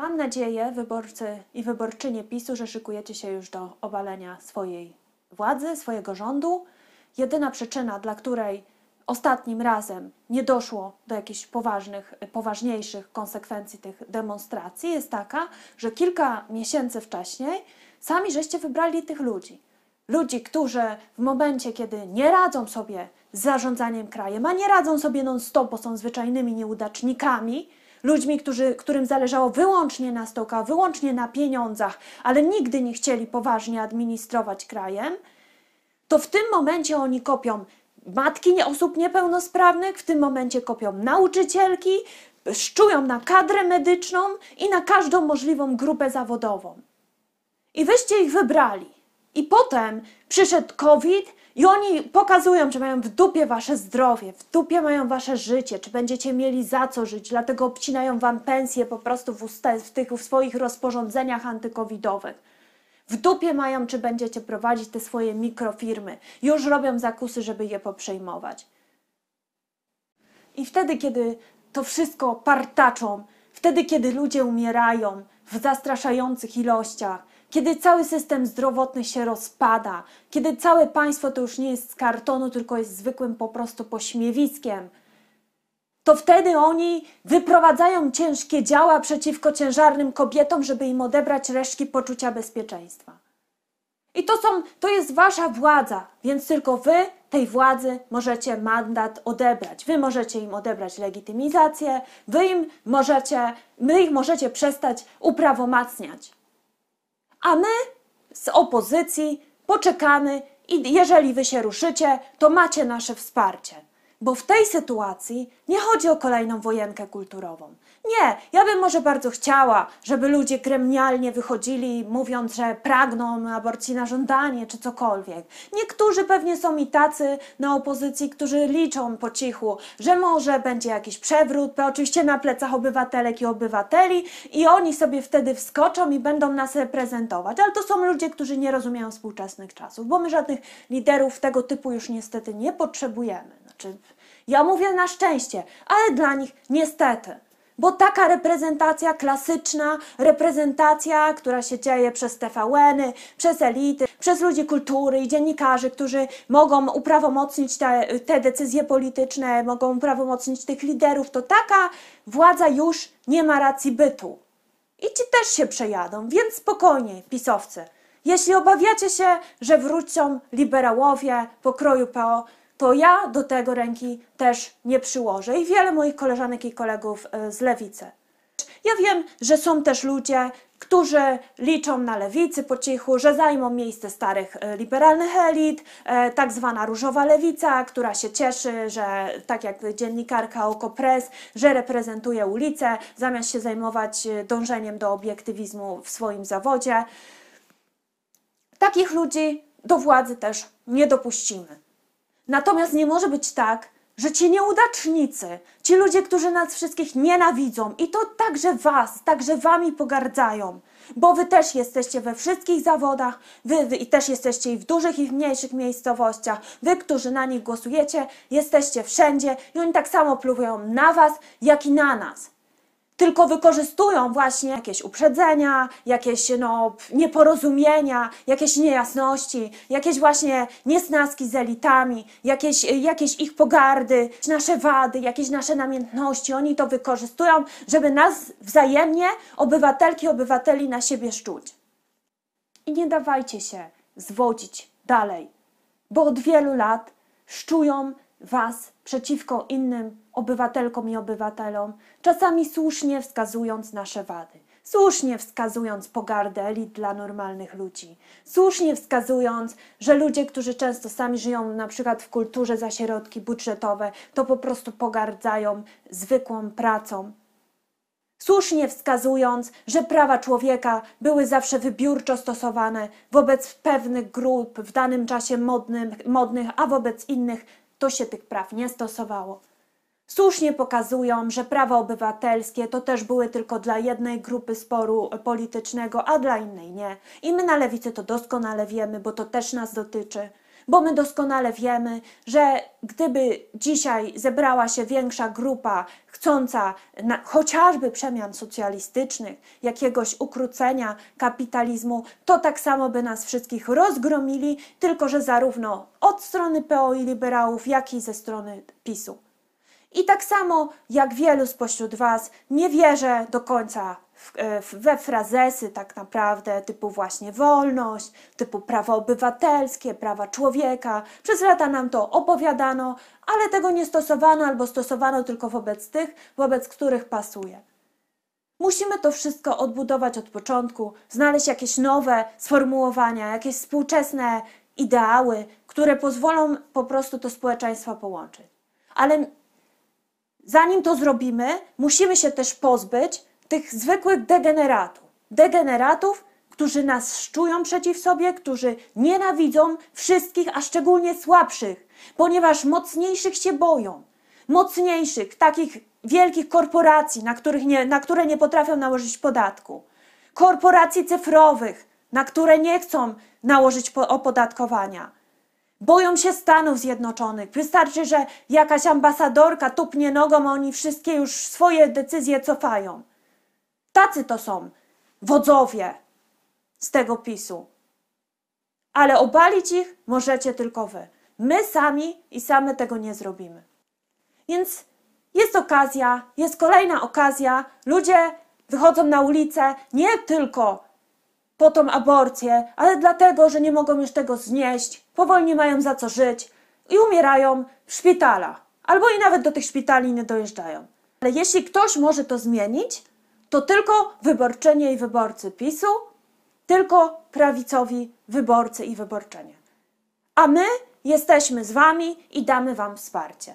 Mam nadzieję, wyborcy i wyborczynie PiSu, że szykujecie się już do obalenia swojej władzy, swojego rządu. Jedyna przyczyna, dla której ostatnim razem nie doszło do jakichś poważnych, poważniejszych konsekwencji tych demonstracji, jest taka, że kilka miesięcy wcześniej sami żeście wybrali tych ludzi. Ludzi, którzy w momencie, kiedy nie radzą sobie z zarządzaniem krajem, a nie radzą sobie non-stop, bo są zwyczajnymi nieudacznikami, ludźmi, którzy, którym zależało wyłącznie na stołkach, wyłącznie na pieniądzach, ale nigdy nie chcieli poważnie administrować krajem, to w tym momencie oni kopią matki osób niepełnosprawnych, w tym momencie kopią nauczycielki, szczują na kadrę medyczną i na każdą możliwą grupę zawodową. I wyście ich wybrali. I potem przyszedł COVID i oni pokazują, że mają w dupie wasze zdrowie, w dupie mają wasze życie, czy będziecie mieli za co żyć, dlatego obcinają wam pensje po prostu w, usta- w tych w swoich rozporządzeniach antykowidowych. W dupie mają, czy będziecie prowadzić te swoje mikrofirmy. Już robią zakusy, żeby je poprzejmować. I wtedy, kiedy to wszystko partaczą, wtedy, kiedy ludzie umierają w zastraszających ilościach, kiedy cały system zdrowotny się rozpada, kiedy całe państwo to już nie jest z kartonu, tylko jest zwykłym po prostu pośmiewiskiem, to wtedy oni wyprowadzają ciężkie działa przeciwko ciężarnym kobietom, żeby im odebrać resztki poczucia bezpieczeństwa. I to, są, to jest wasza władza, więc tylko wy tej władzy możecie mandat odebrać. Wy możecie im odebrać legitymizację, wy im możecie, my ich możecie przestać uprawomacniać. A my z opozycji poczekamy i jeżeli wy się ruszycie, to macie nasze wsparcie. Bo w tej sytuacji nie chodzi o kolejną wojenkę kulturową. Nie, ja bym może bardzo chciała, żeby ludzie gremialnie wychodzili, mówiąc, że pragną aborcji na żądanie czy cokolwiek. Niektórzy pewnie są i tacy na opozycji, którzy liczą po cichu, że może będzie jakiś przewrót, oczywiście na plecach obywatelek i obywateli, i oni sobie wtedy wskoczą i będą nas reprezentować. Ale to są ludzie, którzy nie rozumieją współczesnych czasów, bo my żadnych liderów tego typu już niestety nie potrzebujemy. Znaczy, ja mówię na szczęście, ale dla nich niestety. Bo taka reprezentacja klasyczna, reprezentacja, która się dzieje przez TVN-y, przez elity, przez ludzi kultury i dziennikarzy, którzy mogą uprawomocnić te, te decyzje polityczne, mogą uprawomocnić tych liderów, to taka władza już nie ma racji bytu. I ci też się przejadą, więc spokojnie, pisowcy. Jeśli obawiacie się, że wrócą liberałowie pokroju PO, to ja do tego ręki też nie przyłożę i wiele moich koleżanek i kolegów e, z lewicy. Ja wiem, że są też ludzie, którzy liczą na lewicy po cichu, że zajmą miejsce starych e, liberalnych elit, e, tak zwana różowa lewica, która się cieszy, że tak jak dziennikarka Okopres, że reprezentuje ulicę, zamiast się zajmować dążeniem do obiektywizmu w swoim zawodzie. Takich ludzi do władzy też nie dopuścimy. Natomiast nie może być tak, że ci nieudacznicy, ci ludzie, którzy nas wszystkich nienawidzą i to także was, także wami pogardzają, bo wy też jesteście we wszystkich zawodach, wy, wy i też jesteście i w dużych i w mniejszych miejscowościach, wy, którzy na nich głosujecie, jesteście wszędzie i oni tak samo plują na was, jak i na nas tylko wykorzystują właśnie jakieś uprzedzenia, jakieś no, nieporozumienia, jakieś niejasności, jakieś właśnie niesnaski z elitami, jakieś, jakieś ich pogardy, nasze wady, jakieś nasze namiętności. Oni to wykorzystują, żeby nas wzajemnie, obywatelki, obywateli na siebie szczuć. I nie dawajcie się zwodzić dalej, bo od wielu lat szczują Was przeciwko innym obywatelkom i obywatelom, czasami słusznie wskazując nasze wady, słusznie wskazując pogardę elit dla normalnych ludzi, słusznie wskazując, że ludzie, którzy często sami żyją na przykład w kulturze za środki budżetowe, to po prostu pogardzają zwykłą pracą, Słusznie wskazując, że prawa człowieka były zawsze wybiórczo stosowane wobec pewnych grup w danym czasie modnym, modnych, a wobec innych to się tych praw nie stosowało. Słusznie pokazują, że prawa obywatelskie to też były tylko dla jednej grupy sporu politycznego, a dla innej nie. I my na lewicy to doskonale wiemy, bo to też nas dotyczy. Bo my doskonale wiemy, że gdyby dzisiaj zebrała się większa grupa chcąca na, chociażby przemian socjalistycznych, jakiegoś ukrócenia kapitalizmu, to tak samo by nas wszystkich rozgromili, tylko że zarówno od strony PO i liberałów, jak i ze strony PiSu. I tak samo jak wielu spośród Was nie wierzę do końca e, we frazesy tak naprawdę typu właśnie wolność, typu prawa obywatelskie, prawa człowieka. Przez lata nam to opowiadano, ale tego nie stosowano albo stosowano tylko wobec tych, wobec których pasuje. Musimy to wszystko odbudować od początku, znaleźć jakieś nowe sformułowania, jakieś współczesne ideały, które pozwolą po prostu to społeczeństwa połączyć. Ale zanim to zrobimy, musimy się też pozbyć tych zwykłych degeneratów. Degeneratów, którzy nas szczują przeciw sobie, którzy nienawidzą wszystkich, a szczególnie słabszych, ponieważ mocniejszych się boją. Mocniejszych, takich wielkich korporacji, na, których nie, na które nie potrafią nałożyć podatku. Korporacji cyfrowych, na które nie chcą nałożyć opodatkowania Boją się Stanów Zjednoczonych. Wystarczy, że jakaś ambasadorka tupnie nogą, a oni wszystkie już swoje decyzje cofają. Tacy to są wodzowie z tego PiSu. Ale obalić ich możecie tylko wy. My sami i same tego nie zrobimy. Więc jest okazja, jest kolejna okazja. Ludzie wychodzą na ulicę nie tylko po tą aborcję, ale dlatego, że nie mogą już tego znieść, powoli nie mają za co żyć i umierają w szpitalach. Albo i nawet do tych szpitali nie dojeżdżają. Ale jeśli ktoś może to zmienić, to tylko wyborczenie i wyborcy PiSu, tylko prawicowi wyborcy i wyborczenie. A my jesteśmy z Wami i damy Wam wsparcie.